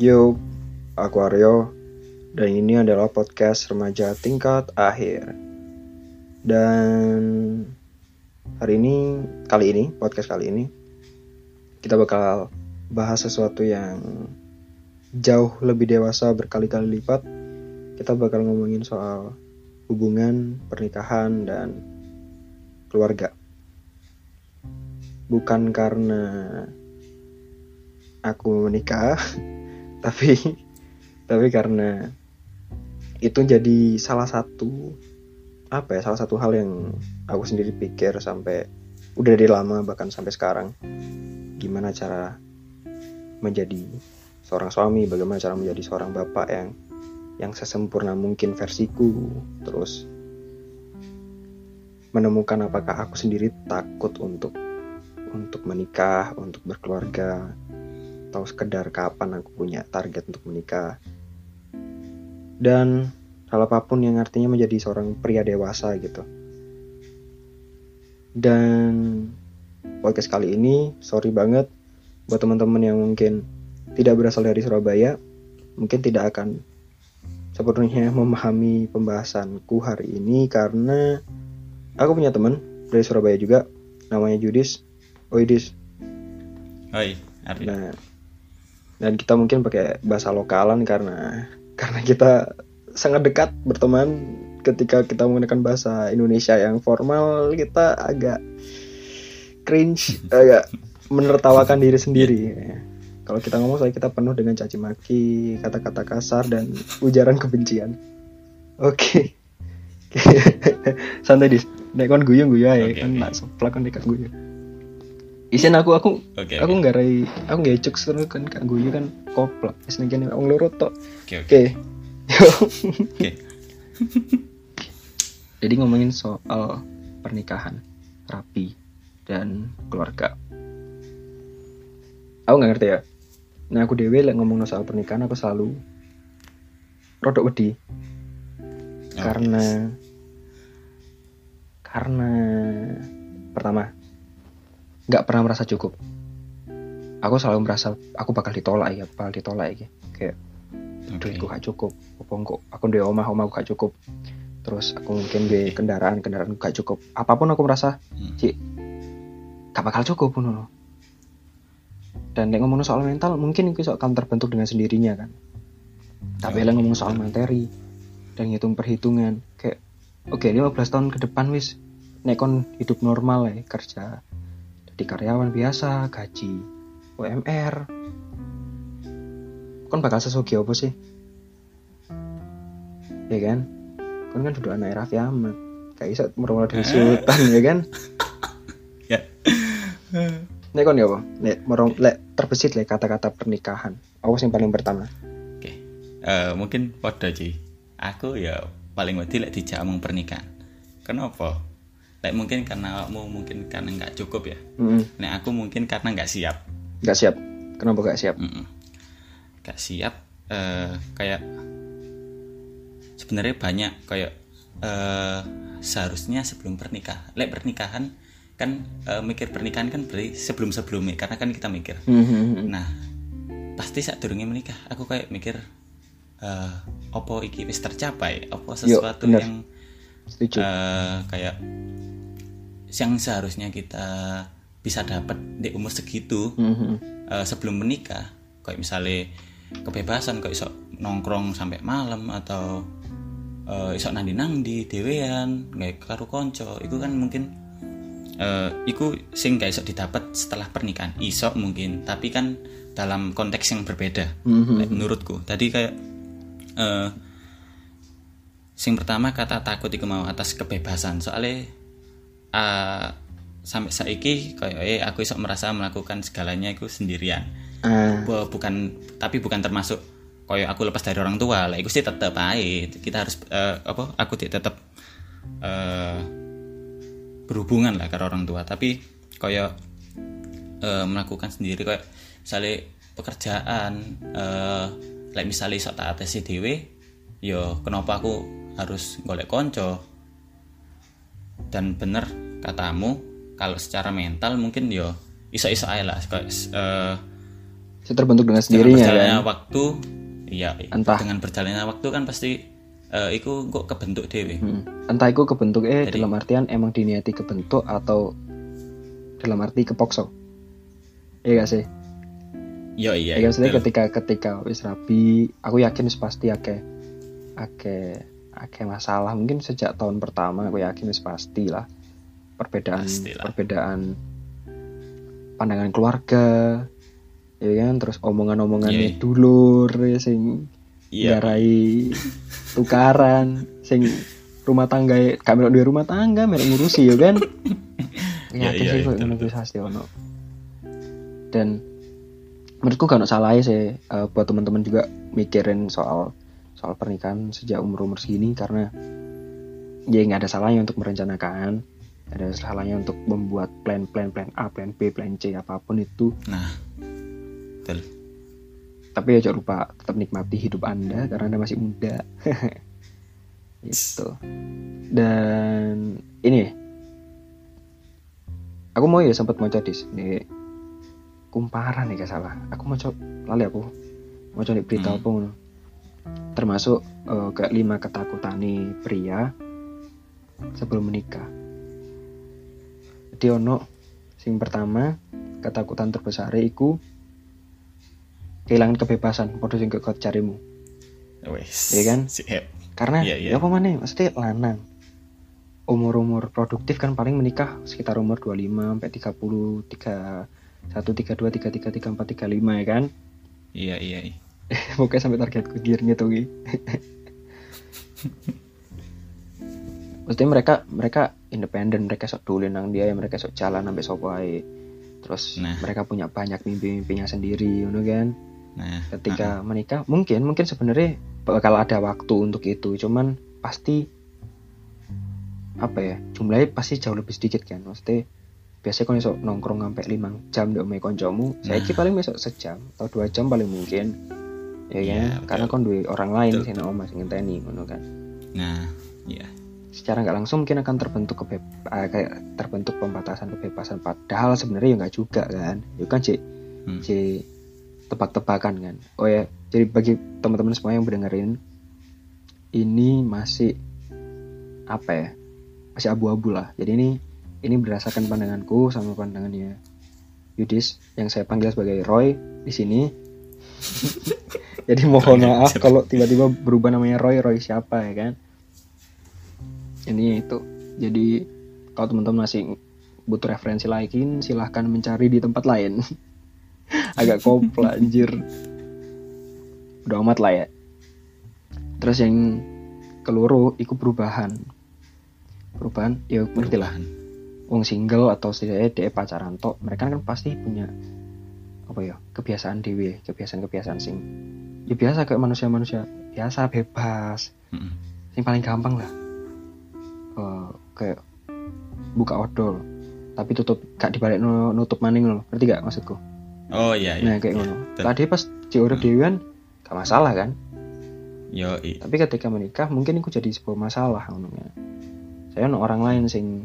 Yo, aku Aryo dan ini adalah podcast remaja tingkat akhir. Dan hari ini, kali ini, podcast kali ini, kita bakal bahas sesuatu yang jauh lebih dewasa berkali-kali lipat. Kita bakal ngomongin soal hubungan, pernikahan, dan keluarga. Bukan karena aku menikah, tapi tapi karena itu jadi salah satu apa ya salah satu hal yang aku sendiri pikir sampai udah dari lama bahkan sampai sekarang gimana cara menjadi seorang suami bagaimana cara menjadi seorang bapak yang yang sesempurna mungkin versiku terus menemukan apakah aku sendiri takut untuk untuk menikah untuk berkeluarga atau sekedar kapan aku punya target untuk menikah dan hal apa pun yang artinya menjadi seorang pria dewasa gitu. Dan podcast kali ini sorry banget buat teman-teman yang mungkin tidak berasal dari Surabaya, mungkin tidak akan sepenuhnya memahami pembahasanku hari ini karena aku punya teman dari Surabaya juga namanya Judis. Dis. Oi, Ardi. Nah, dan kita mungkin pakai bahasa lokalan karena karena kita sangat dekat berteman ketika kita menggunakan bahasa Indonesia yang formal kita agak cringe agak menertawakan diri sendiri. Kalau kita ngomong soalnya kita penuh dengan caci maki kata-kata kasar dan ujaran kebencian. Oke. Santai dis. Nek kon guyu guyu ae. Oke, kan oke. nak seplak kon dekat guyu Isen aku aku Oke, aku nggak rai aku nggak cuk terus kan kak guyu kan koplak wis nek kene wong loro tok Oke, oke. Jadi ngomongin soal pernikahan, rapi, dan keluarga. Aku nggak ngerti ya. Nah aku dewe lek ngomong soal pernikahan aku selalu rodok wedi Oke. karena karena pertama nggak pernah merasa cukup. Aku selalu merasa aku bakal ditolak ya, bakal ditolak ya. Kayak Oke. duitku gak cukup apa kok aku di omah omahku gak cukup terus aku mungkin di kendaraan kendaraan gak cukup apa pun aku merasa Hmm. cik gak bakal cukup ngono dan nek ngomong soal mental mungkin itu akan terbentuk dengan sendirinya kan tapi lah ngomong soal materi dan hitung perhitungan kayak oke 15 tahun ke depan wis nek kon hidup normal ya kerja jadi karyawan biasa gaji UMR kon bakal sesugi apa sih ya kan kon kan duduk anak Raffi Ahmad kayak iso merumah dari sultan ya kan Ya. nek kon ya apa nek merong lek terbesit lek kata-kata pernikahan apa yang paling pertama Oke. Eh, mungkin podo Ji. Aku ya paling wedi lek dijak omong pernikahan. Kenapa? Lek mungkin karena kamu mungkin karena nggak cukup ya. mm Nek aku mungkin karena nggak siap. nggak siap kenapa nggak siap Mm-mm. Nggak siap. eh kayak sebenarnya banyak kayak eh seharusnya sebelum pernikah. Lek pernikahan kan eh, mikir pernikahan kan berarti sebelum sebelumnya karena kan kita mikir Mhm. Nah, pasti saat durungnya menikah, aku kayak mikir eh opo iki wis tercapai, opo sesuatu bener. yang setuju eh kayak yang seharusnya kita bisa dapat di umur segitu Mhm. eh, sebelum menikah, kayak misalnya kebebasan kayak iso nongkrong sampai malam atau eh iso nandi nandi dewean, nggak karo konco, itu kan mungkin eh iku sing gak iso didapat setelah pernikahan. Iso mungkin tapi kan dalam konteks yang berbeda Mhm. Lek menurutku. Tadi kayak eh sing pertama kata takut iku mau atas kebebasan. Soalnya eh, sampai saiki eh aku iso merasa melakukan segalanya itu sendirian. Bu- bukan tapi bukan termasuk kayak aku lepas dari orang tua. Lah itu sih tetap aja kita harus eh, apa aku tetap eh, berhubungan lah ke orang tua. Tapi kayak eh, melakukan sendiri kayak misalnya pekerjaan eh like misalnya sok tak atesi dhewe yo kenapa aku harus golek konco? Dan bener katamu kalau secara mental mungkin yo iso-iso aja lah eh, Saya terbentuk dengan sendirinya berjalannya kan. waktu iya Entah. dengan berjalannya waktu kan pasti eh iku kok kebentuk dewe Hmm. Entah itu kebentuk eh dalam artian emang diniati kebentuk atau dalam arti kepokso. Iya gak sih? yo iya Ya, maksudnya betul. ketika ketika wis rapi, aku yakin wis pasti akeh akeh akeh masalah. Mungkin sejak tahun pertama aku yakin wis pasti lah perbedaan Pastilah. perbedaan pandangan keluarga, ya kan? Terus omongan-omongannya Iya. dulur ya sing iya garai tukaran, sing rumah tangga gak melok duwe rumah tangga melok ngurusi ya kan. Iya, Yakin iya, sih iya, kok betul, ngono pasti ono. Dan menurutku gak ada salah sih eh, buat teman-teman juga mikirin soal soal pernikahan sejak umur umur segini karena ya nggak ada salahnya untuk merencanakan ada salahnya untuk membuat plan plan plan A plan B plan C apa pun itu. Nah betul. Tapi ya jangan lupa tetap nikmati hidup anda karena anda masih muda. Itu dan ini. Aku mau ya sempat mau dis nih kumparan nih gak salah. Aku mau coba lali aku. Mau coba berita Hmm. apa termasuk eh, ke lima ketakutan nih pria sebelum menikah jadi ono sing pertama ketakutan terbesar iku kehilangan kebebasan podo sing kekot carimu wes Iya kan? siap karena Iya, iya. ya apa mana mesti lanang umur-umur produktif kan paling menikah sekitar umur 25 sampai 30 3 1 32 33 34 35 ya kan iya iya iya. pokoknya sampai targetku gearnya tuh. Maksudnya mereka mereka independen, mereka sok dulu nang dia, mereka sok jalan sampai sok wae. Terus Nah. mereka punya banyak mimpi-mimpinya sendiri, ngono kan. nah ketika menikah mungkin mungkin sebenarnya bakal ada waktu untuk itu cuman pasti apa ya jumlahnya pasti jauh lebih sedikit kan maksudnya biasanya kalau besok nongkrong sampai 5 jam di omai koncomu saya Nah. paling besok sejam atau dua jam paling mungkin ya kan Iya, karena kon duwe orang lain nang omah sing ngenteni kan nah iya secara nggak langsung mungkin akan terbentuk kebe eh, kayak terbentuk pembatasan kebebasan. Padahal sebenarnya ya nggak juga kan. Itu kan cek Hmm. cek tebak-tebakan kan. Oh ya jadi bagi teman-teman semua yang mendengarin ini masih apa ya? Masih abu-abu lah. Jadi ini ini berdasarkan pandanganku sama pandangannya Yudis yang saya panggil sebagai Roy di sini. Jadi mohon maaf kalau tiba-tiba berubah namanya Roy Roy siapa ya kan ini itu. Jadi kalau teman-teman masih butuh referensi lagi silahkan mencari di tempat lain. Agak kopla anjir. Udah amat lah ya. Terus yang keluru ikut perubahan. Perubahan ya ngerti lah. Wong single atau setidaknya dia pacaran tok mereka kan pasti punya apa ya kebiasaan dewe kebiasaan-kebiasaan sing ya biasa kayak manusia-manusia biasa bebas. Mm-mm. yang paling gampang lah Eh, kayak buka odol tapi tutup gak dibalik no- nutup maning loh ngerti gak maksudku? Oh iya iya. Nah kayak ngono. Betul. tadi pas di urip dewe kan gak masalah kan? Yo i tapi ketika menikah mungkin itu jadi sebuah masalah ngononya saya ono orang lain sing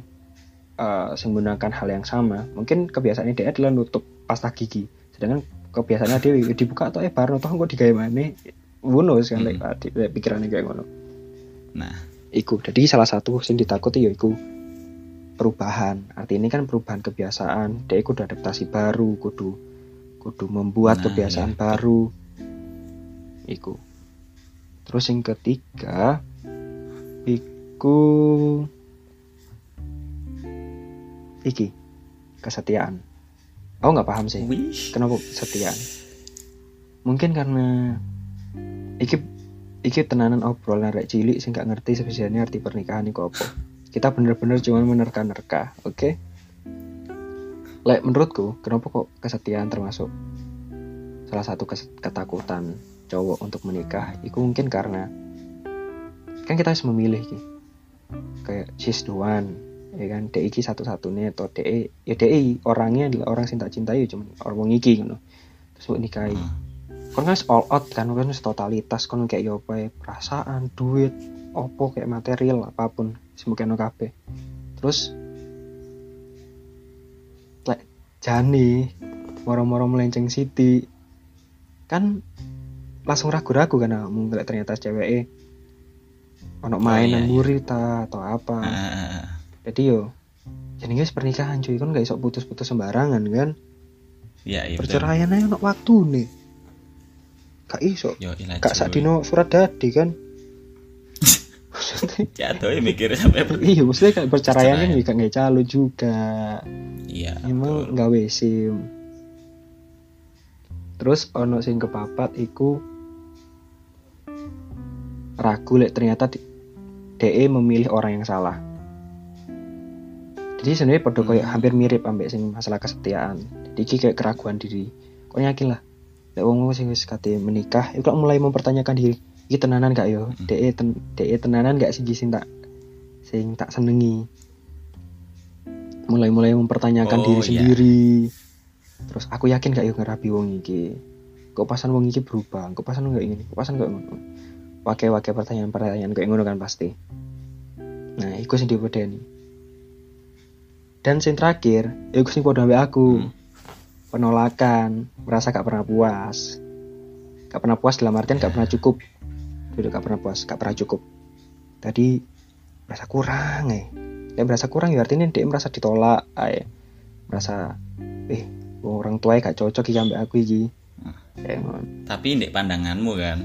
eh sing menggunakan hal yang sama. Mungkin kebiasaannya dia adalah nutup pasta gigi. Sedangkan kebiasaannya dia dibuka atau eh baru toh kok digawe mana bonus kan Hmm. pikirannya kayak ngono. Nah iku. Jadi salah satu sing ditakuti ya iku perubahan. Arti ini kan perubahan kebiasaan. Dia kudu adaptasi baru kudu kudu membuat Nah, kebiasaan iya, baru. Iku. Terus yang ketiga iku iki kesetiaan. Aku nggak paham sih. Wih kenapa kesetiaan? Mungkin karena iki iki tenanan obrolan rek cilik sing gak ngerti sebenarnya arti pernikahan iku apa. Kita bener-bener cuma menerka-nerka oke? Lek menurutku kenapa kok kesetiaan termasuk salah satu ketakutan cowok untuk menikah? Itu mungkin karena kan kita harus memilih ki kayak she's the one ya kan? DI ki satu-satunya atau DI ya DI orangnya adalah orang yang tak cintai ya cuma orang iki gitu terus nikahi. Ah. Kon kan all out kan kan wis totalitas kon kayak yo apa ya, perasaan duit opo kayak material apa pun semoga no kabeh. Terus lek jani moro-moro melenceng Siti kan langsung ragu-ragu kan kamu ngeliat ternyata cewek ono main iya, nang iya. mburi ta atau apa. Ah, jadi yo jenenge wis pernikahan cuy kan gak iso putus-putus sembarangan kan? Iya iya betul. Perceraian aja ono waktu nih gak iso gak cuy. sak dino surat dadi kan? Jatuh ya mikir sampai iya maksudnya kayak perceraian kan juga nggak calo juga. Iya emang betul. gawe sim terus ono sing kepapat iku ragu lek ternyata DE memilih orang yang salah. Jadi sebenarnya pada kayak Hmm. hampir mirip ambek sing masalah kesetiaan. Jadi kayak keraguan diri. Kok yakin lah lek wong sing wis kate menikah kok mulai mempertanyakan diri iki tenanan gak yo? Hmm. DE ten, DE tenanan gak sih sing tak sing tak senengi? Mulai-mulai mempertanyakan Oh, diri iya. sendiri. Terus aku yakin gak yo ngerabi wong iki? Kok pasan wong iki berubah? Kok pasan gak ingin kok pasan gak ngono? Wake-wake pertanyaan-pertanyaan kayak ngono kan pasti. Nah iku sing dipedeni. Dan sing terakhir iku sing padha aku. Hmm. Penolakan merasa gak pernah puas. Gak pernah puas dalam artian gak pernah cukup. Duduk gak pernah puas gak pernah cukup. Tadi merasa kurang eh. Dia merasa kurang ya artinya dia merasa ditolak eh. Merasa eh orang tua gak cocok iki ambek aku iki. Kayak ngono. tapi di pandanganmu kan?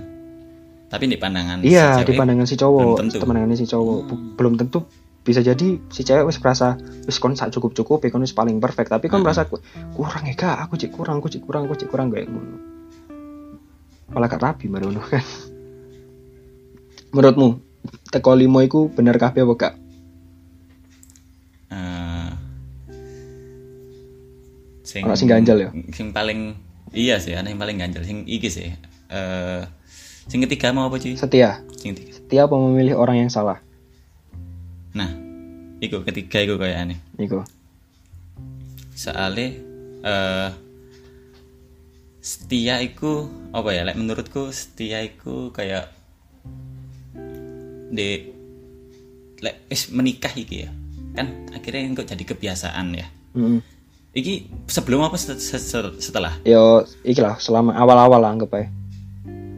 Tapi di pandangan iya si di cewek, pandangan si cowok belum tentu. pandangannya si cowok. Hmm. belum tentu bisa jadi si cewek wis merasa wis kon sak cukup cukup kon wis paling perfect. Tapi kon merasa ku- kurang ya kak. Aku cek kurang aku cek kurang aku cek kurang kayak ngono. Malah gak rapi baru ngono kan menurutmu teko limo iku bener kabeh apa gak? Eh, sing Ono sing ganjal ya? sing paling iya sih ana yang paling ganjal. Sing iki sih eh sing ketiga mau apa cuy setia. Sing ketiga. Setia apa memilih orang yang salah nah iku ketiga iku kayak aneh Iku. Soalnya eh setia iku apa ya like menurutku setia iku kayak di like wis menikah iki ya kan akhirnya kok jadi kebiasaan ya. Mm-mm. iki sebelum apa set- set- set- setelah? Yo iki lah selama awal-awal lah anggap aja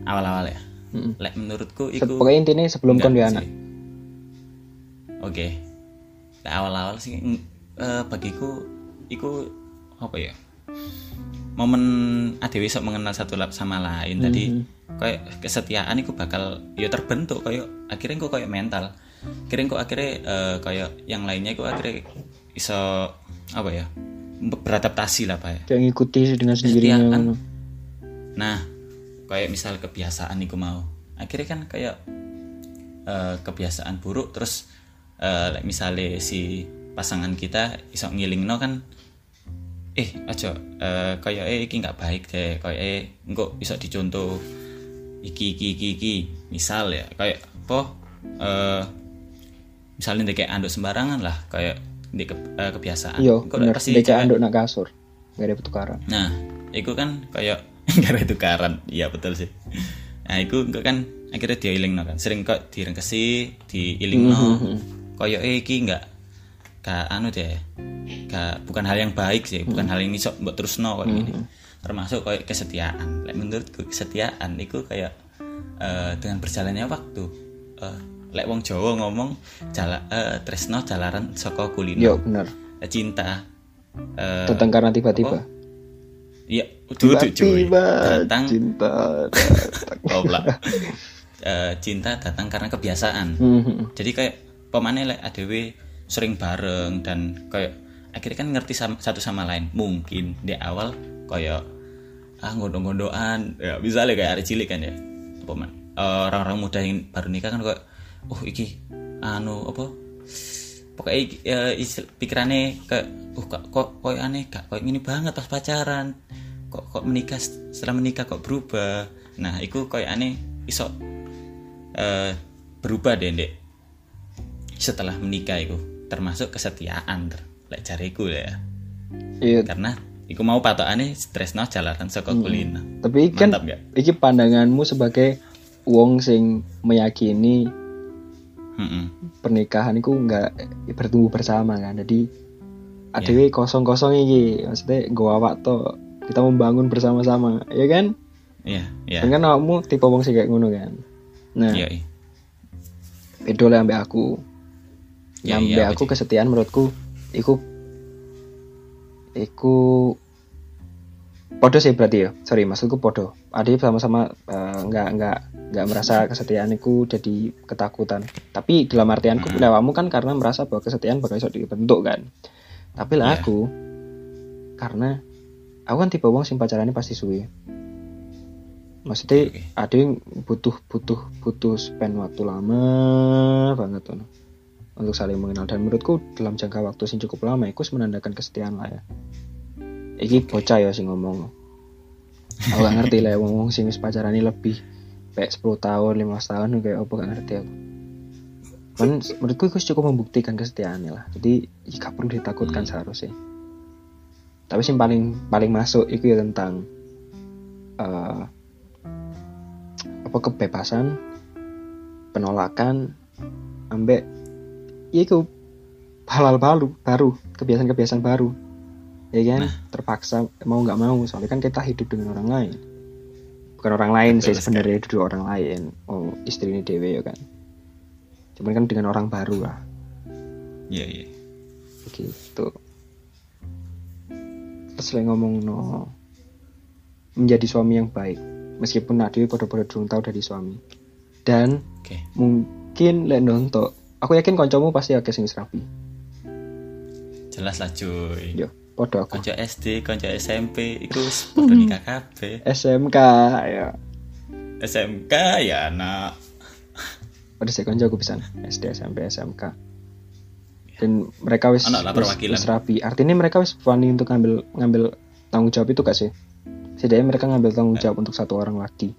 awal-awal ya? Mm-mm. like menurutku iku pokoknya intinya sebelum kon anak oke Like, awal-awal sih eh, bagiku iku apa ya momen adewe sok mengenal satu lap sama lain tadi kayak kesetiaan itu bakal ya terbentuk kayak akhirnya kok kayak mental akhirnya kok akhirnya eh, kayak yang lainnya kok akhirnya iso apa ya beradaptasi lah pak ya kayak ngikuti dengan sendirinya Kesetiaan. ngono. Nah, kayak misal kebiasaan iku mau. Akhirnya kan kayak eh, kebiasaan buruk terus like misalnya si pasangan kita iso ngilingno kan eh aja eh, kayak eh iki nggak baik deh kayak eh engko iso dicontoh iki iki iki iki misal ya kayak apa eh misalnya kayak anduk sembarangan lah kayak di ke- eh, kebiasaan Engko bener pasti cewek- anduk nak kasur gak ada pertukaran Nah, itu kan kayak gara tukaran. Iya betul sih. Nah, itu kok kan akhirnya diiling kan. Sering kok direngkesi, diiling Kayak eh iki enggak gak anu deh. Gak bukan hal yang baik sih, bukan hal yang iso mbok terusno kayak gini. Termasuk kayak kesetiaan. Lek menurutku kesetiaan itu kayak eh, dengan berjalannya waktu. Eh, lek wong Jawa ngomong jala eh, tresno jalaran saka kulino. yo bener cinta eh, datang karena tiba-tiba Iya, duduk cuy. tiba-tiba Datang cinta goblok. Eh, cinta datang karena kebiasaan. Mhm. Jadi kayak pemane lek ADW sering bareng dan kayak akhirnya kan ngerti sama, satu sama lain. Mungkin di awal kayak ah gondong-gondoan ya misalnya kayak hari cilik kan ya. Apa man? eh, orang-orang muda yang baru nikah kan kayak oh iki anu apa pokoknya iki, eh, pikirannya kayak uh kok kok kok aneh kak kok ini banget pas pacaran kok kok menikah setelah menikah kok berubah nah itu kayak aneh iso eh, berubah deh Dek. Setelah menikah itu termasuk kesetiaan ter lek jariku ya. Iya. Karena iku mau patokane stresno jalanan saka kulino tapi kan mantap gak iki pandanganmu sebagai wong sing meyakini Mm-mm. pernikahan itu nggak bertumbuh bersama kan. Jadi ADW kosong-kosong iki maksudnya gua awak to kita membangun bersama-sama ya kan? Iya, iya. kan kan awakmu tipe wong sing kayak ngono kan. Nah Iya, iya. beda lah ambek aku Ya, yang iya, ambek aku kesetiaan menurutku iku iku podo sih berarti ya. Sorry maksudku podo. Adik sama-sama eh, nggak nggak nggak merasa kesetiaan itu jadi ketakutan. Tapi dalam artianku Hmm. lewamu kan karena merasa bahwa kesetiaan bakal bisa dibentuk kan. Tapi lah Iya. aku karena aku kan tipe wong sing pacarannya pasti suwe. Maksudnya Oke. ada yang butuh butuh butuh spend waktu lama banget tuh untuk saling mengenal. Dan menurutku dalam jangka waktu yang cukup lama itu menandakan kesetiaan lah ya. Iki bocah ya sing ngomong. Aku gak ngerti lah ngomong sing wis pacarane lebih kayak 10 tahun 15 tahun kayak apa gak ngerti aku. Kan menurutku itu cukup membuktikan kesetiaannya lah. Jadi gak perlu ditakutkan seharusnya. Tapi sing paling paling masuk itu ya tentang eh, apa kebebasan penolakan ambek itu halal baru baru kebiasaan-kebiasaan baru. Ya kan terpaksa mau nggak mau soalnya kan kita hidup dengan orang lain. Bukan orang lain sih Betul sebenarnya duduk orang lain. Oh istri ini dewe ya kan. Cuman kan dengan orang baru lah. Iya, iya. begitu terus lagi ngomong no menjadi suami yang baik. Meskipun Nadewi pada-pada belum tahu dari suami. Dan Oke. mungkin lek nonton aku yakin koncomu pasti akeh sing wis rapi Jelas lah, cuy. yo podo aku Konco SD, konco SMP wis padha nikah kabeh. SMK ya SMK ya anak. pada saya konco aku bisa SD SMP SMK dan mereka wis Anak lah wis, perwakilan. wis rapi artinya mereka wis wani untuk ngambil ngambil tanggung jawab itu gak sih setidaknya mereka ngambil tanggung jawab untuk satu orang lagi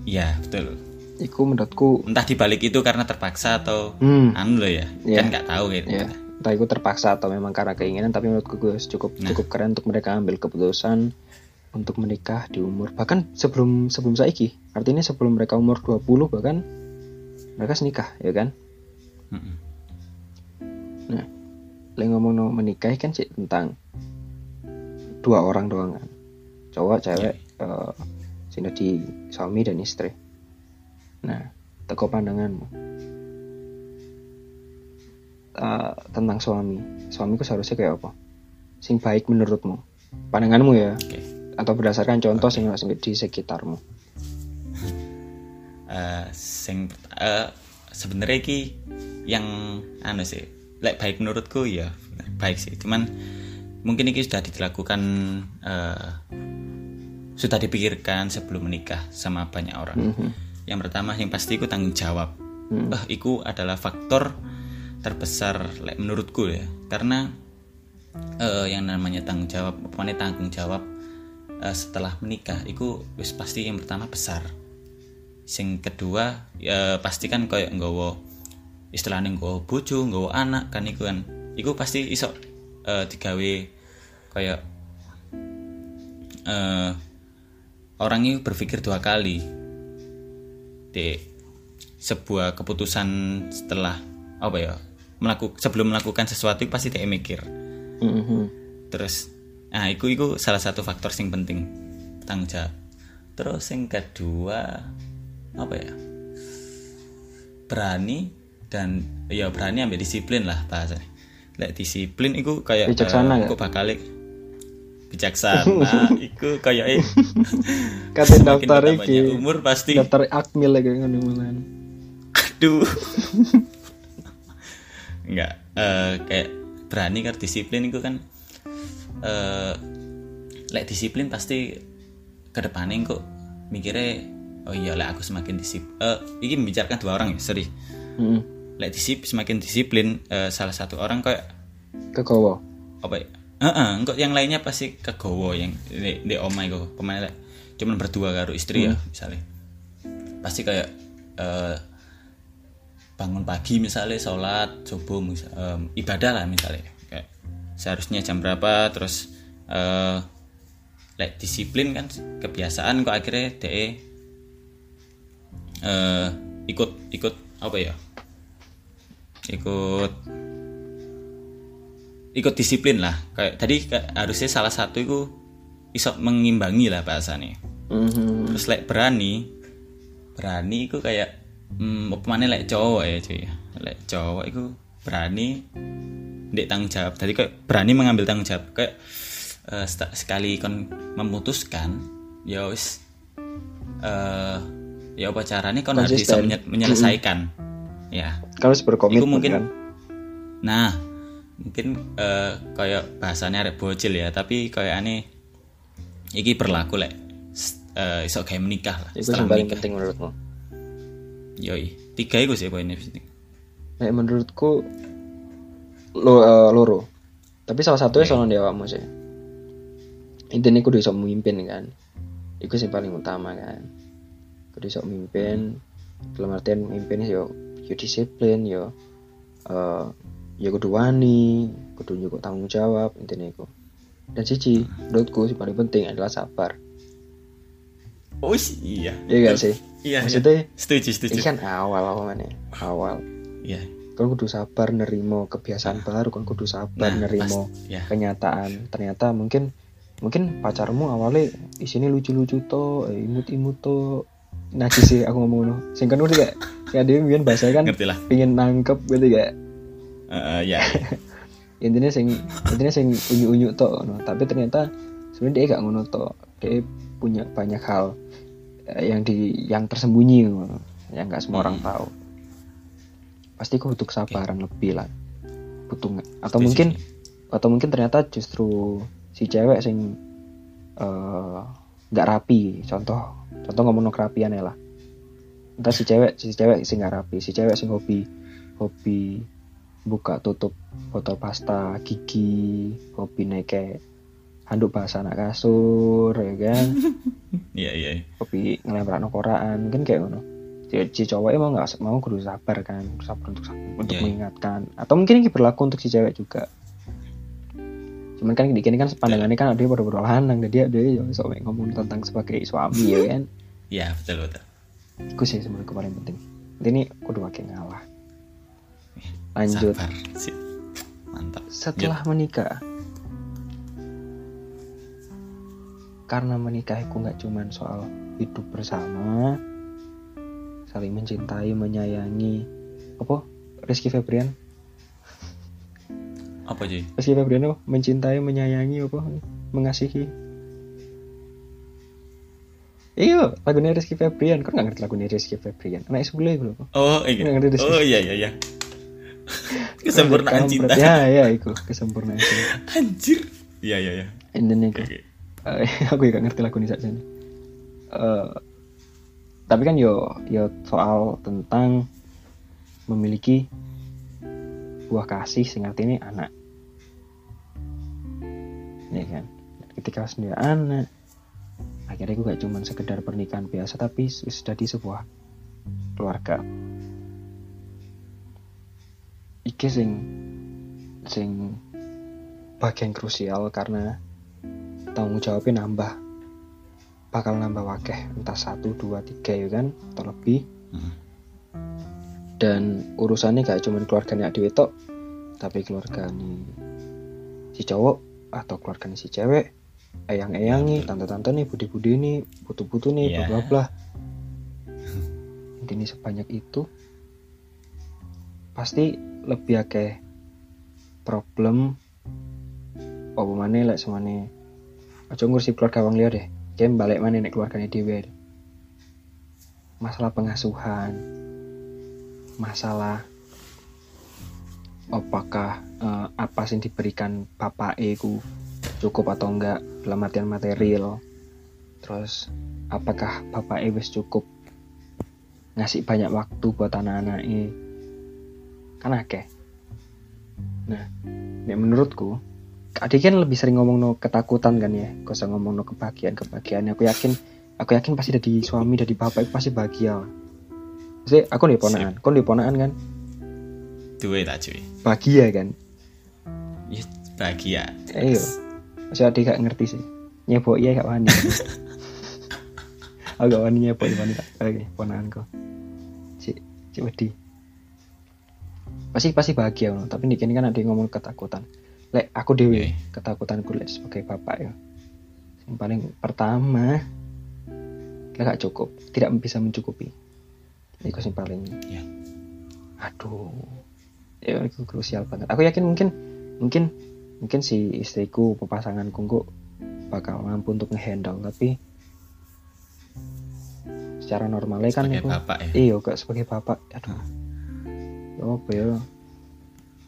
Iya, betul. Iku menurutku Entah dibalik itu karena terpaksa atau hmm, anu lo ya. Iya. Kan nggak tahu gitu. ya entah itu terpaksa atau memang karena keinginan tapi menurutku gue cukup Nah. cukup keren untuk mereka ambil keputusan untuk menikah di umur bahkan sebelum sebelum saiki artinya sebelum mereka umur 20 bahkan mereka senikah ya kan Mm-mm. nah lagi ngomong no menikah kan sih tentang dua orang doang kan cowok cewek eh sing di suami dan istri nah teko pandanganmu. Eh, tentang suami. Suamiku seharusnya kayak apa? Sing baik menurutmu. Pandanganmu ya? Oke. atau berdasarkan contoh sing sing di sekitarmu? Eh, sing eh, sebenarnya ki yang anu sih lek baik menurutku ya baik sih. Cuman mungkin ini sudah dilakukan eh, sudah dipikirkan sebelum menikah sama banyak orang. Mhm. Yang pertama yang pasti itu tanggung jawab. Hmm. Wah, itu adalah faktor terbesar menurutku ya. Karena eh, yang namanya tanggung jawab pokoknya tanggung jawab eh, setelah menikah itu wis pasti yang pertama besar. Sing kedua ya pasti kan kayak nggawa istilahnya nggawa bojo nggawa anak kan iku kan. Iku pasti iso eh, digawe kayak eh orang itu berpikir dua kali di sebuah keputusan setelah apa ya melakukan sebelum melakukan sesuatu pasti dia mikir. Mhm. terus nah itu itu salah satu faktor yang penting. Tanggung jawab. Terus yang kedua apa ya berani dan ya berani ambil disiplin lah bahasanya. Lek disiplin itu kayak Bijaksana kok balik bijaksana itu kayak eh semakin daftar iki umur pasti. daftar akmil lagi ngono malan aduh. Enggak eh, kayak berani kan disiplin itu kan eh lek disiplin pasti ke depannya kok mikirnya oh iya lek aku semakin disiplin eh ini membicarakan dua orang ya sorry. Heeh. lek disip semakin disiplin eh, salah satu orang kayak kegowo apa ya Heeh, engkau yang lainnya pasti kegowo yang di, di omah itu pemain lek cuman berdua karo istri ya misalnya. Pasti kayak eh, bangun pagi misalnya sholat subuh mis- em, ibadah lah misalnya. Kayak seharusnya jam berapa terus eh lek disiplin kan kebiasaan kok akhirnya de eh ikut ikut apa ya? Ikut ikut disiplin lah. Kayak tadi kayak harusnya salah satu itu iso mengimbangi lah bahasanya. Mhm. terus lek berani berani iku kayak hmm, apa mana lek cowok ya cuy. Lek cowok iku berani ndek tanggung jawab. Jadi kayak berani mengambil tanggung jawab. Kayak sta- sekali kon memutuskan ya wis eh ya apa caranya kon harus bisa menye- menyelesaikan. Ya. Kalau berkomitmen Iku mungkin- kan. Nah, mungkin eh kayak bahasanya arek bocil ya, tapi kayak aneh iki berlaku lek eh iso kayak menikah lah. Itu yang paling penting menurutmu. Yoi, tiga itu sih poinnya penting. Nek menurutku lo eh, loro. Tapi salah satunya soal di awakmu sih. Intinya kudu iso memimpin kan. Iku sih paling utama kan. Kudu iso memimpin. Dalam artian memimpin yo yo disiplin yo eh ya kudu wani, kudu juga tanggung jawab intinya iku. Dan cici, menurutku sih paling penting adalah sabar. Oh iya. Iya gak sih? Iya. Maksudnya iya. setuju setuju. ini kan awal apa mana? Awal. Iya. Kan kudu sabar nerimo kebiasaan baru, kan kudu sabar Nah, nerimo pas- ya. kenyataan. Ternyata mungkin mungkin pacarmu awalnya di sini lucu-lucu to, eh, imut-imut to. Najis sih aku ngomong ngono. Sing kan udah kayak kayak dia bahasa kan Ngerti lah. pingin nangkep gitu kayak Ya. intinya sing intinya sing unyu-unyu to no. tapi ternyata sebenarnya dia gak ngono to dia punya banyak hal eh, yang di yang tersembunyi yang gak semua orang tahu. Pasti kau butuh kesabaran lebih lah. Butuh nggak- atau Setuju mungkin atau mungkin ternyata justru si cewek sing eh, nggak rapi. Contoh contoh ngomong kerapian ya lah. Entah si cewek si cewek sing nggak rapi si cewek sing hobi hobi buka tutup botol pasta gigi hobi naik kayak handuk basah anak kasur ya kan? Iya iya. hobi ngelempar koraan kan kayak ngono. Si, cowok emang nggak mau kudu sabar kan sabar untuk untuk Iya, iya. mengingatkan. Atau mungkin ini berlaku untuk si cewek juga. Cuman kan di kan pandangannya kan dia baru baru lanang dia dia so, ngomong tentang sebagai suami ya kan? Iya betul betul. itu sih sebenarnya paling penting. Ini kudu makin ngalah lanjut. Sabar. Sih. Mantap. setelah menikah. Karena menikah itu nggak cuman soal hidup bersama saling mencintai menyayangi. Apa? Rizky Febrian? Apa cuy? Rizky Febrian apa? Mencintai menyayangi apa? Mengasihi. Iya lagunya Rizky Febrian. Kau nggak ngerti lagunya Rizky Febrian? Anak sebelah itu apa Oh iya. Oh iya iya iya. Kesempurnaan cinta. ya ya itu kesempurnaan cinta Anjir. Iya iya iya. Intinya itu Oke. Eh, aku gak ngerti lagu ini saja nih. Eh, tapi kan yo yo soal tentang memiliki buah kasih sing artinya anak. Ya kan. Ketika sendiri anak, akhirnya gue gak cuma sekedar pernikahan biasa tapi wis jadi sebuah keluarga. Iki sing sing bagian krusial karena tanggung jawabnya nambah bakal nambah wakeh entah satu dua tiga ya kan atau lebih Hmm. dan urusannya gak cuma keluarganya Dewi tok tapi keluarga nih si cowok atau keluarga si cewek eyang-eyang nih tante-tante nih budi-budi nih putu-putu nih Iya. bla bla bla intinya sebanyak itu pasti lebih akeh problem apa mana lek semane aja ngurusi keluarga wong liya deh. Jem balik mana nek keluarganya dhewe. Masalah pengasuhan masalah apakah eh, apa sih diberikan bapak ku cukup atau enggak dalam artian material. Terus apakah bapak wis cukup ngasih banyak waktu buat anak-anak kan akeh nah nek menurutku adik kan lebih sering ngomong no ketakutan kan ya gak usah ngomong no kebahagiaan kebahagiaan aku yakin aku yakin pasti dari suami dari bapak itu pasti bahagia Maksudnya aku nih ponaan kau nih ponaan kan Duwe tak cuy. bahagia kan Ya bahagia. Ayo. Masih adik gak ngerti sih. Nyebok iya gak wani. Aku gak wani nyebok iya wani tak. Oke, ponaanku. Si, si wedi. Pasti pasti bahagia no. tapi ini kan ada yang ngomong ketakutan. Lek aku dewi Oke. ketakutanku lek sebagai bapak ya. Yang paling pertama lek gak cukup. Tidak bisa mencukupi. Itu sing paling ya aduh. Ya itu krusial banget. Aku yakin mungkin mungkin mungkin si istriku pasanganku kok bakal mampu untuk ngehandle tapi secara normalnya kan sebagai iku- bapak ya. Iya kok sebagai bapak. Aduh. Ya apa ya?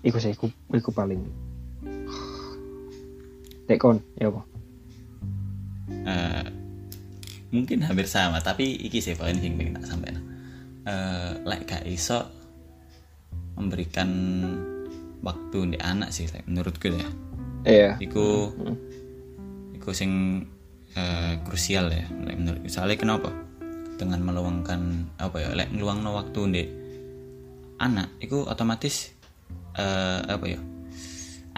Iku sih iku, iku paling. Tekon ya apa? Eh, mungkin hampir sama tapi iki sih poin sing pengen tak sampein eh lek gak iso memberikan waktu di anak sih like, menurutku ya. Iya. Iku iku sing eh, krusial ya like, menurut soalnya kenapa? Dengan meluangkan apa ya lek ngeluangno waktu di anak iku otomatis eh, apa ya?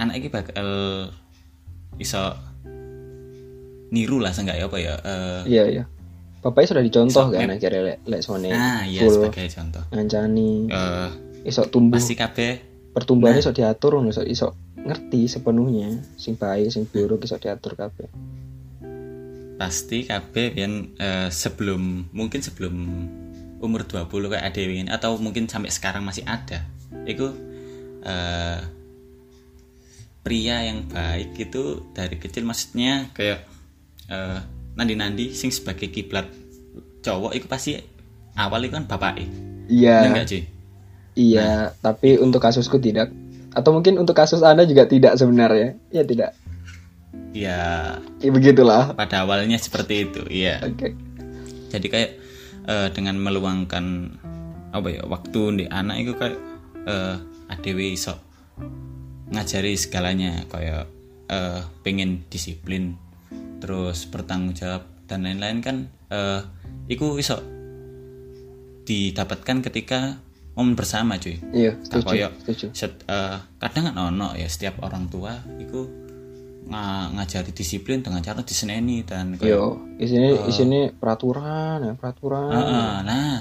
Anak iki bakal iso niru lah seenggak ya apa ya? Eh, iya iya. Bapaknya sudah dicontoh kan akhirnya lek lek sone nah iya full sebagai contoh. ngancani eh iso tumbuh. pasti kabeh. Pertumbuhannya iso diatur ngono iso, ngerti sepenuhnya sing baik sing buruk iso diatur kabeh. Pasti kabeh yang eh, sebelum mungkin sebelum umur 20 kayak ada ini atau mungkin sampai sekarang masih ada. Itu eh, pria yang baik itu dari kecil maksudnya kayak eh, nandi-nandi sing sebagai kiblat cowok itu pasti awal itu kan bapak iya. Enggak sih iya tapi untuk kasusku tidak. Atau mungkin untuk kasus anda juga tidak sebenarnya. Ya tidak. Ya ya begitulah. Pada awalnya seperti itu iya. Oke. Jadi kayak eh, dengan meluangkan apa ya waktu di anak itu kayak eh adewe iso ngajari segalanya kayak eh pengen disiplin terus bertanggung jawab dan lain-lain kan eh iku iso didapatkan ketika momen bersama cuy. Iya Tak setuju setuju. set- eh, kadang kan ono ya setiap orang tua itu nga- ngajari disiplin dengan cara diseneni dan kayak yo isini isini peraturan ya peraturan Heeh, nah,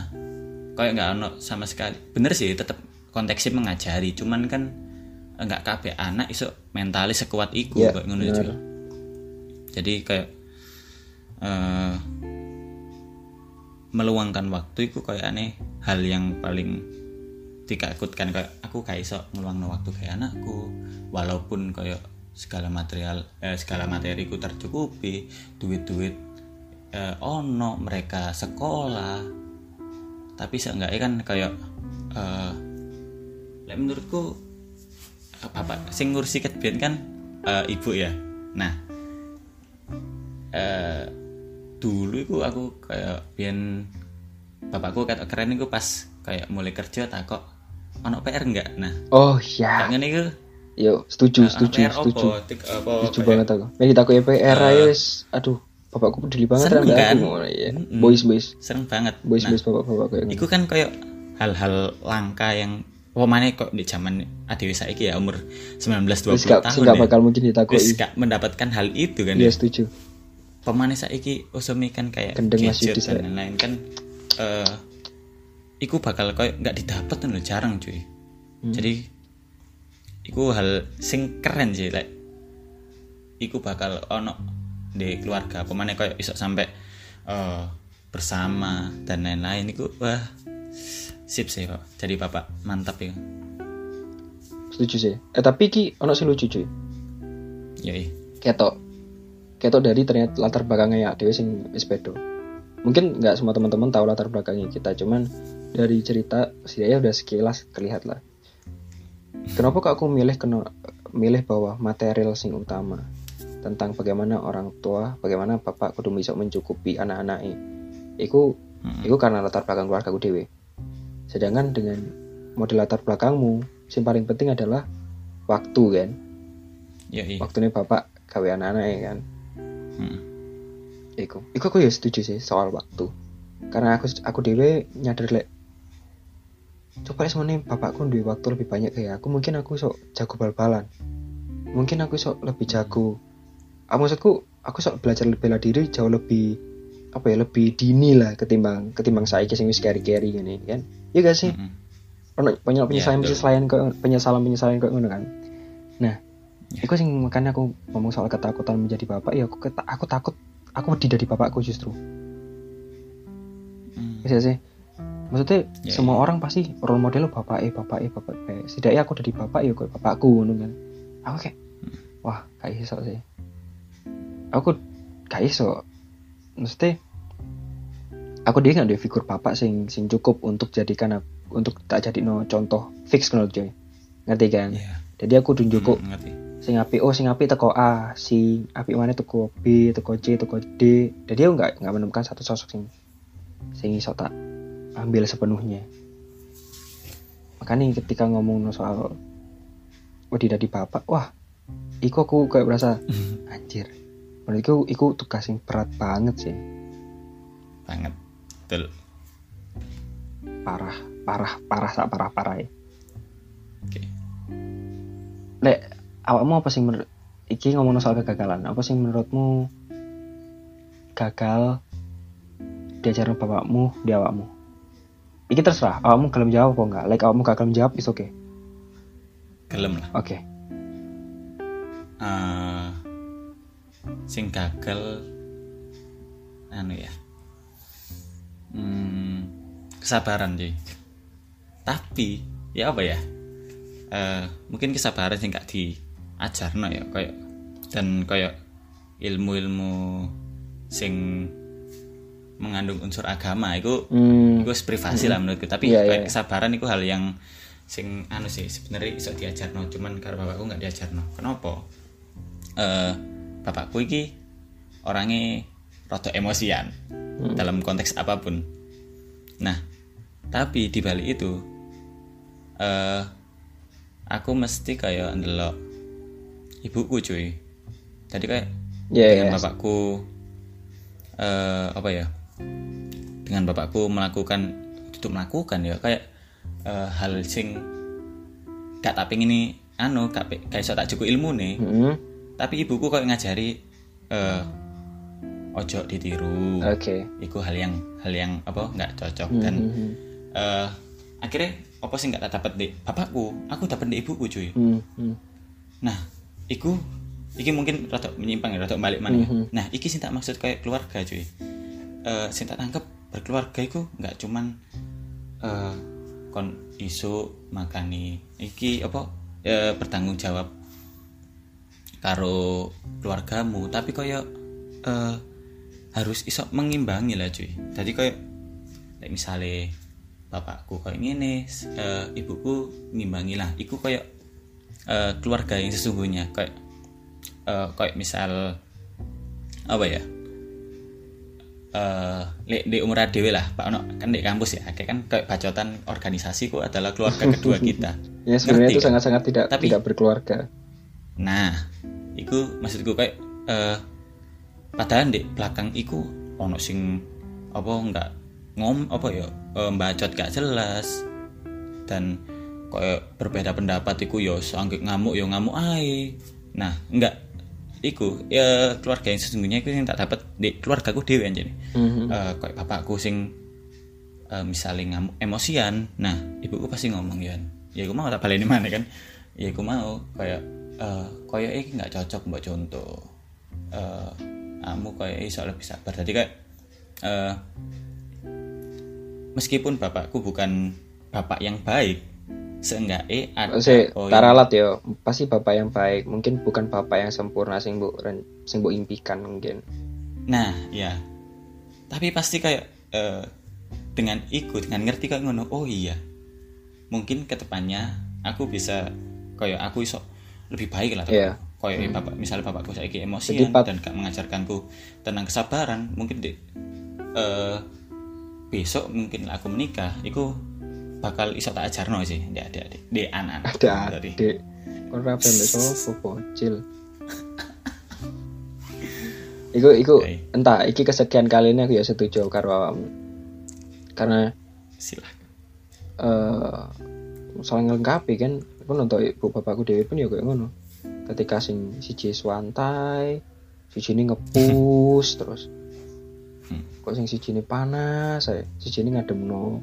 kayak nggak ono sama sekali. Bener sih, tetap konteksnya mengajari. Cuman kan nggak kabeh anak iso mentalis sekuat iku Iya, kayak ngono. Jadi kayak eh meluangkan waktu itu kayak aneh hal yang paling dikakutkan kayak aku gak iso ngeluangno waktu kayak anakku walaupun kayak segala material eh, segala materiku tercukupi duit-duit eh, ono mereka sekolah. Tapi seenggaknya kan kayak eh lek menurutku eh, bapak sing ngurusi ketbian kan eh, ibu ya. Nah eh dulu itu aku kayak biyen bapakku kata keren itu pas kayak mulai kerja tak kok ono PR enggak nah oh ya kayak ngene iku yo setuju ono setuju PR setuju. apa? Tik- apa setuju banget aku. Nek kita aku EPR aja wis aduh bapakku peduli banget kan? aku. Ya Mm-mm. boys boys. Sering banget. Boys nah boys bapak bapak kayak Iku kan kayak hal-hal langka yang mana kok di zaman adewe saiki ya umur 19 20 wis tahun gak ya. bakal mungkin Wis ditakoi gak mendapatkan hal itu kan iya ya. setuju. Pemane saiki usumi kan kayak Gendeng masih gadget di dan lain-lain kan eh iku bakal kayak nggak didapat loh jarang cuy. Hmm. Jadi iku hal sing keren sih like iku bakal ono di keluarga pemane kayak iso sampai eh bersama dan lain-lain iku wah sip sih kok. Jadi bapak mantap ya. Setuju sih. Eh tapi ki ono sing lucu cuy. Ya ketok ketok dari ternyata latar belakangnya ya dewe sing wis bedo mungkin nggak semua teman-teman tahu latar belakangnya kita cuman dari cerita setidaknya udah sekilas kelihat lah kenapa kok aku milih kena milih bahwa material sing utama? Tentang bagaimana orang tua bagaimana bapak kudu bisa mencukupi anak-anaknya iku Mm-mm. iku karena latar belakang keluarga ku dewe sedangkan dengan model latar belakangmu yang paling penting adalah waktu kan? Ya iya. Waktunya bapak gawe anak-anaknya kan? Mm. Iku, iku aku ya setuju sih soal waktu. Karena aku aku dewe nyadar lek coba semuanya bapakku duwe waktu lebih banyak kayak aku, mungkin aku sok jago bal-balan. Mungkin aku sok lebih jago. Ah, maksudku aku sok belajar bela diri jauh lebih apa ya lebih dini lah ketimbang ketimbang saya sing wis carry-carry gini kan. Iya gak sih? Mm-mm. Ono banyak penyesalan betul. penyesalan kok penyesalan penyesalan kok ngono kan. Nah, Ya. iku sing makanya aku ngomong soal ketakutan menjadi bapak ya aku keta- aku takut aku wedi dari bapakku justru. bisa sih maksudnya Ya, semua orang pasti role model bapak eh bapak eh bapak eh setidaknya aku dari bapak ya kayak bapakku kan. Aku kayak wah gak iso sih. Aku gak iso. Mesti aku dia nggak ada figur bapak sing sing cukup untuk jadikan aku- untuk tak jadi no contoh fix kan coy ngerti kan? Iya. jadi aku tunjuk Hmm, ngerti. sing api oh sing api teko A si api mana teko B teko C teko D. Jadi aku nggak nggak menemukan satu sosok sing sing iso tak ambil sepenuhnya makanya ketika ngomong soal wedi dari bapak wah iku aku kayak berasa anjir menurutku iku tugas yang berat banget sih Banget. Betul. parah parah parah sak parah parah ya Oke. lek awakmu apa sih menurut iki ngomong soal kegagalan apa sih menurutmu gagal diajarin bapakmu di awakmu iki terserah awakmu gelem jawab apa enggak. Like awakmu gagal menjawab is oke Gelem lah. oke. Eh, sing gagal anu ya. Hmm, kesabaran sih tapi ya apa ya? Eh, mungkin kesabaran sing gak diajarno ya kayak dan kayak ilmu-ilmu sing mengandung unsur agama itu hmm, itu privasi lah menurutku. Tapi Iya, kayak iya. kesabaran itu hal yang sing anu sih sebenarnya iso diajarno cuman karena bapakku nggak diajarno. Kenapa? Eh bapakku iki orangnya rada emosian dalam konteks apa pun. Nah tapi di balik itu eh aku mesti kayak ndelok ibuku cuy. Jadi kayak ya dengan ya bapakku eh apa ya dengan bapakku melakukan itu melakukan ya kayak eh, hal sing gak tak pengen ini anu gak kayak iso tak cukup ilmu nih Hmm, tapi ibuku kayak ngajari eh ojo ditiru oke itu hal yang hal yang apa nggak cocok Hmm, dan hmm, hmm. eh akhirnya apa sih nggak tak dapat di bapakku aku dapat di ibuku cuy Hmm, hmm. Nah, iku iki mungkin rada menyimpang ya, rada balik mana ya. Mhm. Nah, iki sing tak maksud kayak keluarga, cuy. Eh sing tak tangkep berkeluarga iku nggak cuman eh kon isu makani iki apa eh, bertanggung jawab karo keluargamu, tapi kayak eh harus iso mengimbangi lah, cuy. Jadi kayak kayak misalnya bapakku kayak gini, eh, ibuku ngimbangi lah. Iku kayak eh, keluarga yang sesungguhnya kayak eh, kayak misal apa ya eh lek di umur dewe lah Pak Ono kan di kampus ya kayak kan kayak bacotan organisasi ku adalah keluarga kedua kita. Ya sebenarnya Ngerti itu kan? sangat-sangat tidak Tapi- tidak berkeluarga. Nah iku maksudku kayak eh padahal di belakang iku ono sing apa enggak ngom apa ya eh, bacot gak jelas. Dan kayak berbeda pendapat iku yo sanggik ngamuk yo ngamuk ae. Nah enggak iku ya keluarga yang sesungguhnya iku yang tak dapat di keluargaku dewe anjir Mhm. Eh, kayak bapakku sing eh, misalnya ngamuk emosian. Nah ibuku pasti ngomong ya ya aku mau tak balik mana kan? Ya aku mau kayak eh kayak ini nggak cocok mbak contoh. Eh kamu kayak iso lebih sabar. Jadi kayak eh meskipun bapakku bukan bapak yang baik seenggaknya ada Maksudnya, poin- taralat yo pasti bapak yang baik mungkin bukan bapak yang sempurna sing bu sing bu impikan mungkin Nah, ya. Tapi pasti kayak eh, dengan ikut, dengan ngerti kayak ngono. Oh iya. Mungkin ke depannya aku bisa kayak aku iso lebih baik lah. Iya. Kayak bapak, misalnya bapakku saya emosian Pat- dan gak mengajarkanku tentang kesabaran. Mungkin di eh, besok mungkin aku menikah, iku bakal iso tak ajarno sih, di adik-adik, di anak-anak. ada adik kon rapi mbak sopo bocil Iku, iku, Oke. entah, iki kesekian kali ini aku ya setuju karo. Karena Silahkan. eh saling ngelengkapi kan, aku nonton ibu bapakku dewi pun ya kayak ngono. Ketika sing siji swantai, siji ini ngepus terus. Hmm. Kok sing siji ini panas, saya siji ini ngademno.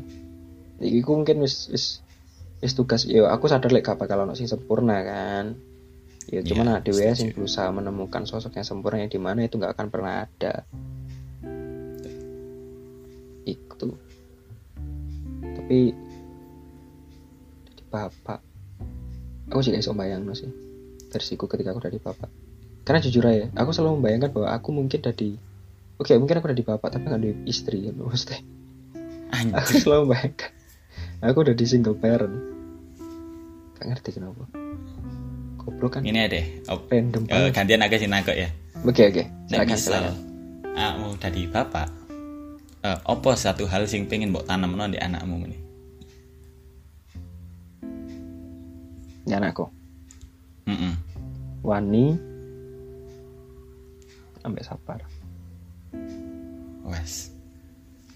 Iki ku mungkin wis wis wis tugas ya aku sadar lek gak bakal ono sing sempurna kan. Ya Iya, cuman ada setuju. yang berusaha menemukan sosok yang sempurna yang di mana itu nggak akan pernah ada. Itu. tapi jadi bapak aku juga bisa bayang sih versiku ketika aku jadi bapak karena jujur aja aku selalu membayangkan bahwa aku mungkin jadi oke mungkin aku udah di bapak tapi nggak di istri kan maksudnya aku Anjir. selalu membayangkan aku udah di single parent. Gak ngerti kenapa. Goblok kan? Ini deh. Op, random banget. gantian agak sih nangkep ya. oke oke. Nek silakan misal silakan kamu dari bapak, eh, apa satu hal sing pengen mbok tanam di anakmu ini? ya anakku? Mm wani. Sampai sabar. Wes.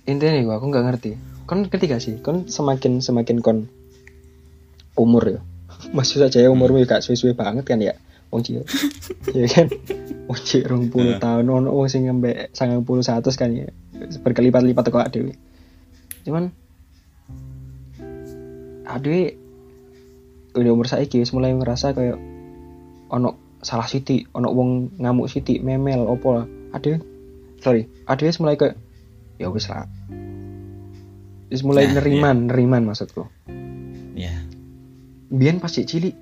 intinya gua, aku nggak ngerti kon ngerti gak sih. Kon semakin semakin kon umur ya. Maksud saja ya umurmu ya gak suwe-suwe banget kan ya wong cilik. Ya kan? Wong cilik rong puluh tahun. Ono wong sing puluh satu kan ya. Berkelipat-lipat kok adewe cuman adewe udah umur saiki wis mulai ngerasa kayak ono salah siti ono wong ngamuk siti memel opo lah. Adewe sorry. Adewe wis mulai kayak ya wis lah wis mulai Nah, neriman neriman maksudku. Ya. biyen pas cilik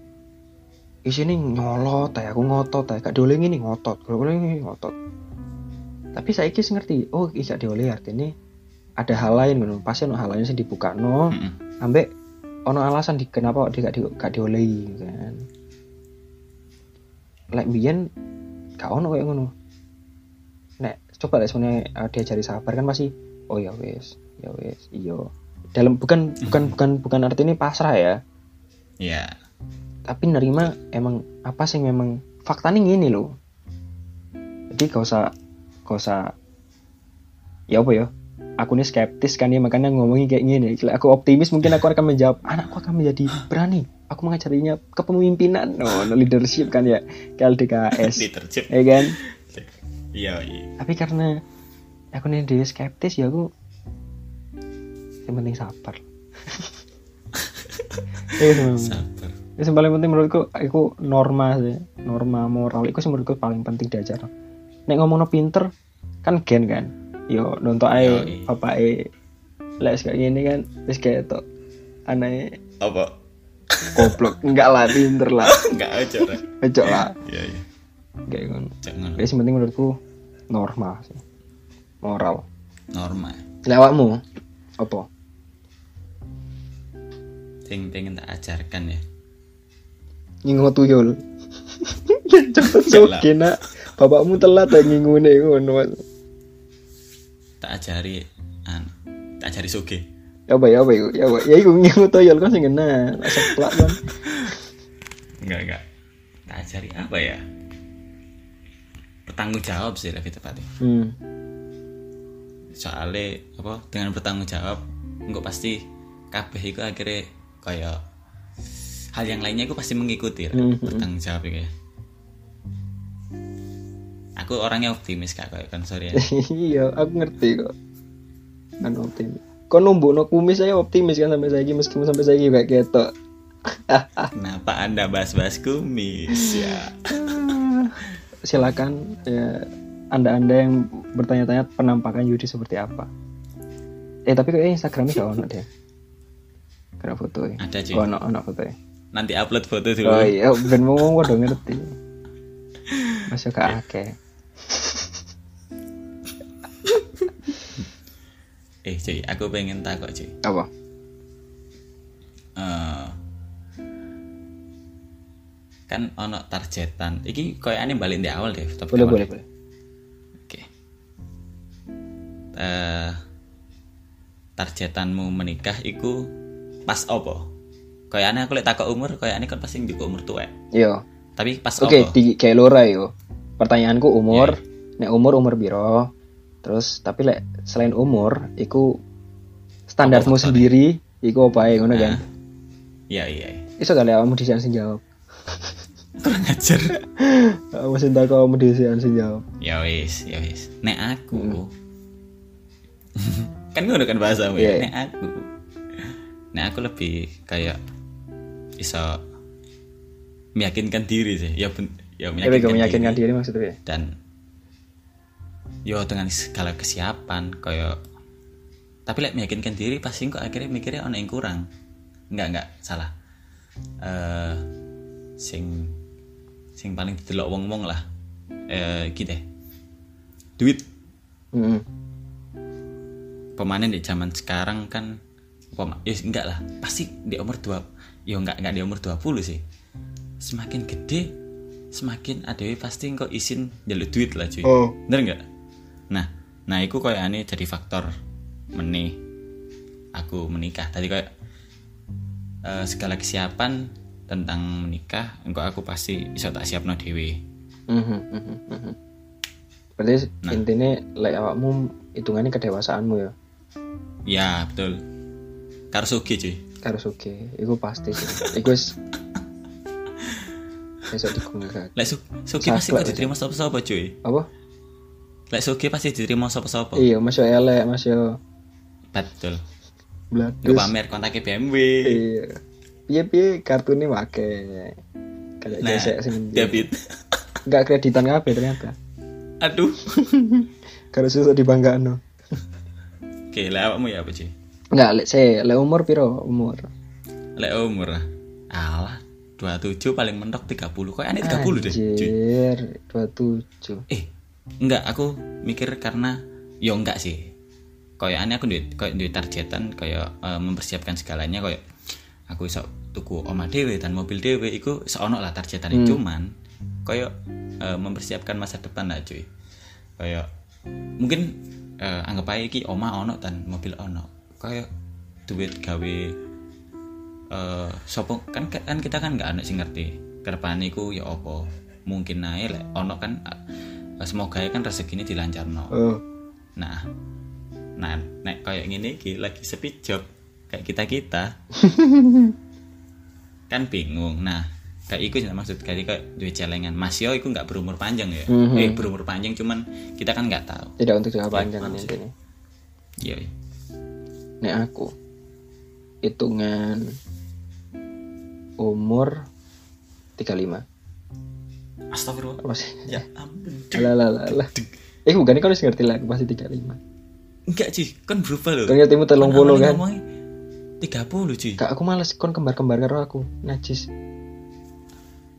isine nyolot ya aku ngotot ya gak dioleh ini ngotot kalau ini ngotot. Tapi saya wis ngerti oh iki gak dioleh artinya ada hal lain ngono. Pasti ono hal lain sing dibuka no Mm-mm. ambek ono alasan di kenapa dia gak, di, gak diolehi kan. Lek biyen gak ono kayak ngono. Nek coba lek sebenarnya uh, diajari sabar kan pasti oh ya wes ya wes iyo dalam bukan bukan bukan bukan artinya pasrah ya. Ya. tapi nerima emang apa sih memang faktanya gini loh jadi gak usah gak usah ya apa ya aku ini skeptis kan ya makanya ngomongin kayak gini Kalau aku optimis mungkin aku akan menjawab anakku akan menjadi berani aku mengajarinya kepemimpinan. No, no leadership kan ya KLDKS Diterjep. ya kan? Iya, iya. tapi karena aku nih dia skeptis ya aku yang penting sabar ya, memang. Sabar. Itu yang paling penting menurutku aku norma sih, norma moral itu sih menurutku paling penting diajar. Nek ngomongno pinter kan gen kan. Yo nonton ae Yoi. bapak e les kayak gini kan wis kayak tok aneh Apa? goblok enggak lah pinter lah Enggak aja, Rek. Ecok lah Iya, iya. kayak Jangan Jadi yang penting menurutku norma sih moral normal. lewatmu apa Sing pengen tak ajarkan ya. nyingo tuyul cepet soge nak bapakmu telat ya ngingune ngono Tak ajari anu, tak ajari suge. ya apa ya apa ya apa ya iku nyingo tuyul kan sing ngena Lah seplak kan Enggak, enggak. Tak ajari apa ya? Bertanggung jawab sih lebih tepatnya. hmm. Soalnya apa? Dengan bertanggung jawab, enggak pasti kabeh itu akhirnya kayak hal yang lainnya aku pasti mengikuti lah, Mhm. bertanggung jawab ya. Aku orangnya optimis kak, kayak kan sorry ya. iya aku ngerti kok kan optimis kok numbuk no kumis saya optimis kan sampai saya meskipun sampai saya kayak ketok Kenapa anda bahas-bahas kumis ya? silakan ya anda-anda yang bertanya-tanya penampakan Yudi seperti apa eh tapi kayaknya Instagramnya gak ono deh karena foto ya Ada cuy. oh, ono ono foto ya Nanti upload foto dulu. oh iya ben mau ngomong udah ngerti masuk ke akeh Eh cuy, aku pengen takut cuy. apa Eh, kan ono targetan. Iki koyo aneh balik di awal deh. Tapi boleh boleh boleh Oke. Eh, targetanmu menikah iku pas opo? Kayak aneh aku lihat takut umur, kayak aneh kan pasti juga umur tua. iya Tapi pas Oke, opo? di kayak lora yo. Pertanyaanku umur, Iya. nek umur umur biro. Terus tapi lek selain umur, iku standarmu Apa sendiri, iku apa ya ngono kan? Iya iya. iya. Iso kali kamu disian sing jawab. Kurang ajar. Kamu sing tak kamu disian sing jawab. ya wis, ya wis. Nek aku kan ngono kan bahasamu Iya, ya. iya. Nek aku. Nek aku lebih kayak iso meyakinkan diri sih. Ya ben, ya meyakinkan, kamu meyakinkan diri. diri maksudnya. dan yo dengan segala kesiapan kayak tapi lek meyakinkan diri pasti kok akhirnya mikirnya ono yang kurang enggak enggak salah eh sing sing paling didelok wong-wong lah eh gitu deh duit Mm-mm. pemanen di zaman sekarang kan apa ya enggak lah. Pasti di umur dua ya enggak enggak di umur 20 sih. Semakin gede semakin ada pasti kok izin jalur duit lah cuy. Oh. bener enggak? Nah nah itu kayak aneh jadi faktor meneh. Aku menikah. Tadi kayak eh, segala kesiapan tentang menikah engkau aku pasti bisa tak siap no dewe Mhm, mhm, mhm. Berarti intinya lek awakmu hitungannya kedewasaanmu ya. ya betul karo sugi cuy oke, itu pasti sih. Iku wis besok digunggah. lek su sugi pasti kok diterima sapa-sapa cuy Apa? lek sugi pasti diterima sapa-sapa Iya, masih elek, masih betul bladus. Pamer kontaknya BMW Iya. Piye piye kartune wake. Kayak nah gesek sing debit enggak kreditan kabeh ternyata. aduh Kalau susah dibanggakan. oke lek awakmu ya apa cuy Enggak, lek saya, lek umur piro umur? lek umur. Ah. alah 27 paling mentok 30 kok aneh 30 deh? Anjir, 27. eh enggak aku mikir karena yo enggak sih. Kayak aneh aku duit kayak duit targetan kayak eh, mempersiapkan segalanya kayak aku iso tuku oma dewe dan mobil dewe iku seono lah targetan cuman kayak eh, mempersiapkan masa depan lah cuy. Kayak mungkin eh, anggap aja iki oma ono dan mobil ono kayak duit gawe eh sopo kan kan kita kan nggak ada sih ngerti. Ke depan iku ya opo mungkin naik lek ono kan eh, semoga ya kan rezeki ini dilancarno. Oh, nah nah nek kayak gini iki lagi sepi job kayak kita kita kan bingung. Nah kayak iku sih maksud kayak kayak duit celengan. Mas yo iku nggak berumur panjang ya? Mhm. eh berumur panjang cuman kita kan nggak tahu. Tidak untuk jangka panjang intinya. iya iya. Nek aku hitungan umur 35. astagfirullah Apa sih? ya ampun Alah, alah, alah, alah. Eh bukan kan harus ngerti lah, masih 35. enggak sih kan berubah loh Kan ngertimu telung puluh kan? tiga puluh cuy Kak aku males kon kembar-kembar karo aku, najis.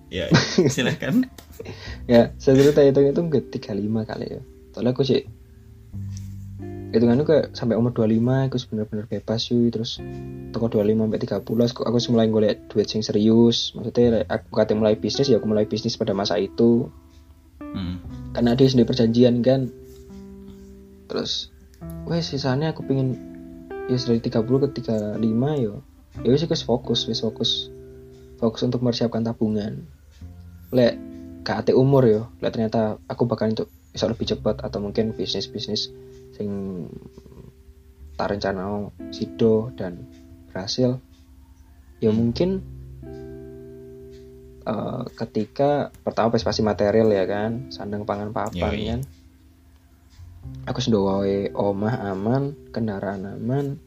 ya silakan Ya, saya dulu hitung hitung ke 35 kali ya. Soalnya aku sih hitungannya kayak sampai umur 25 aku bener-bener bebas sih terus toko 25 sampai 30 aku, aku mulai golek duit sing serius. Maksudnya aku kata mulai bisnis ya aku mulai bisnis pada masa itu. Hmm. karena dia sendiri perjanjian kan. Terus wes sisanya aku pengen ya dari 30 ke 35 yo. Ya wes wes fokus wes fokus fokus untuk mempersiapkan tabungan. Lek KAT umur yo. Lek ternyata aku bakal untuk bisa lebih cepat atau mungkin bisnis bisnis sing tak rencana sido dan berhasil ya mungkin eh, ketika pertama pasti material ya kan sandang pangan papan Yoi. kan aku sudah wae omah aman kendaraan aman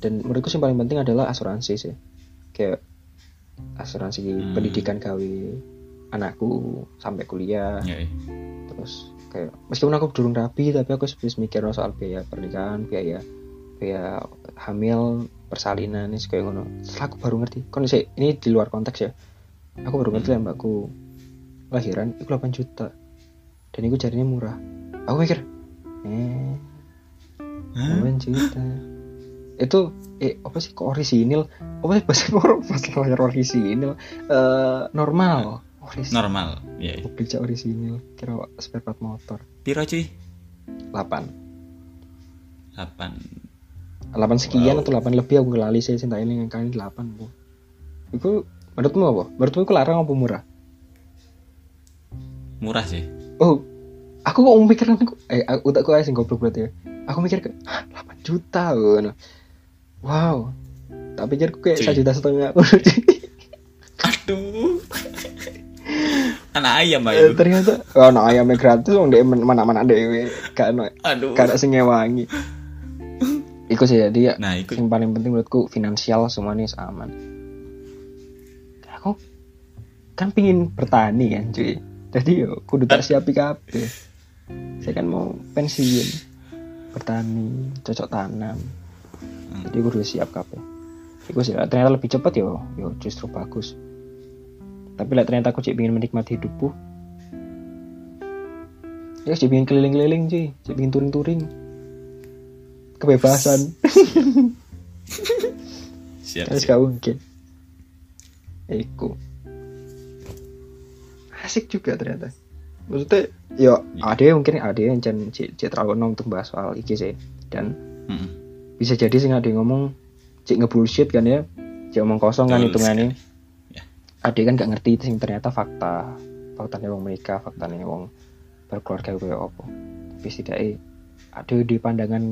dan menurutku yang paling penting adalah asuransi sih kayak asuransi Hmm. pendidikan gawe anakku sampai kuliah ya, terus kayak meskipun aku durung rapi tapi aku harus mikir soal biaya pernikahan biaya biaya hamil persalinan ini kayak ngono. Setelah aku baru ngerti sih ini di luar konteks ya. Aku baru ngerti lah mbakku lahiran itu 8 juta. Dan itu jadinya murah. Aku mikir eh 8 juta. Itu eh apa sih kok orisinil? Apa sih bahasa orang masalah orisinil eh normal orisinil normal ya iya. mobil cak orisinil kira spare part motor. Piro cuy? 8 delapan. 8 sekian Wow. atau 8 lebih aku lali saya cinta ini yang kali 8 bu. Itu menurutmu apa? Menurutmu itu larang apa murah? Murah sih. Oh aku kok mikir aku eh aku utakku aja sing goblok berarti ya. Aku mikir ke "Hah, 8 juta ngono. Wow. Tak pikir kayak Cuy. satu juta setengah aduh anak ayam Eh, ayo ternyata oh no ayamnya gratis wong dek mana mana dewe gak no aduh. gak sing ngewangi. Iku sih jadi ya nah ikut yang paling penting menurutku finansial semuanya aman. Aku kan pingin bertani kan cuy. Jadi yo kudu tak siapi kabeh. Saya kan mau pensiun bertani cocok tanam. Hmm. jadi kudu siap kabeh. Iku sih ternyata lebih cepat yo. Yo justru bagus tapi lah ternyata aku cik ingin menikmati hidupku. Ya cik ingin keliling-keliling cuy cik ingin touring-touring. Kebebasan. Siap, siap. gak mungkin. Iku. Asik juga ternyata. Maksudnya yo ada yang mungkin ada yang jangan cik terlalu enom untuk bahas soal iki sih. Dan Mm-mm. bisa jadi sih ada yang ngomong cik ngebullshit kan ya. Cik omong kosong kan hitungannya ada kan gak ngerti sing ternyata fakta. Faktanya wong menikah faktanya wong berkeluarga kayak apa. Tapi setidaknya ada di pandangan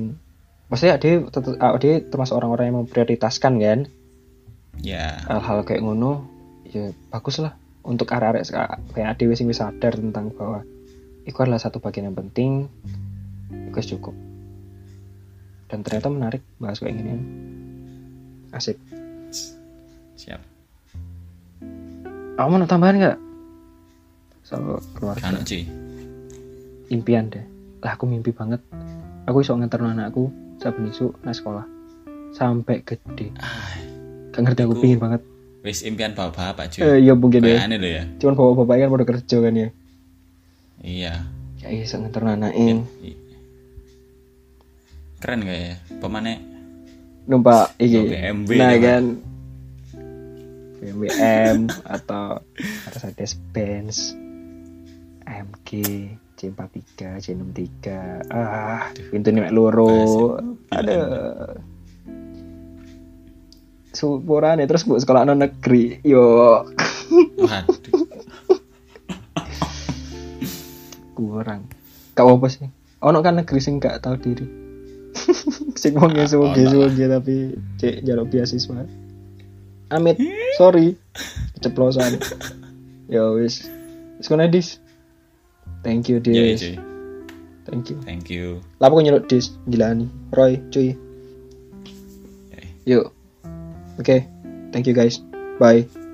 maksudnya ada ada termasuk orang-orang yang memprioritaskan kan? Ya. Hal-hal kayak ngono ya bagus lah. Untuk seka- kayak adewe sing wis sadar tentang bahwa itu adalah satu bagian yang penting itu cukup. Dan ternyata menarik bahas kayak gini. Asik. Siap kamu mau tambahan nggak? Soal keluarga. Kan cuy impian deh. Lah aku mimpi banget. Aku iso nganter anakku saben isu nah sekolah. Sampai gede. Ah gak ngerti aku pingin banget. wis impian bapak-bapak cuy eh, iya mungkin ya. Kayaknya lo ya. Cuman bawa bapak kan pada kerja kan ya. Iya. Ya iso nganter anaknya I- keren gak ya? Pemane numpak iki. Nah kan BMW M atau Mercedes Benz AMG C43 C63 ah pintu nih loro. Ada. Supurane terus bu sekolah non negeri yo. Kurang. Kau apa sih. Ono kan negeri sing gak tahu diri. Sing wong suge ono. Suge tapi cek jaluk beasiswa amit. Sorry. Keceplosan. Ya wis. Wis kono dis. Thank you ya dis. cuy. Thank you. Thank you. Lah aku nyeluk dis? Gila nih Roy cuy. Yuk. Oke. Thank you guys. Bye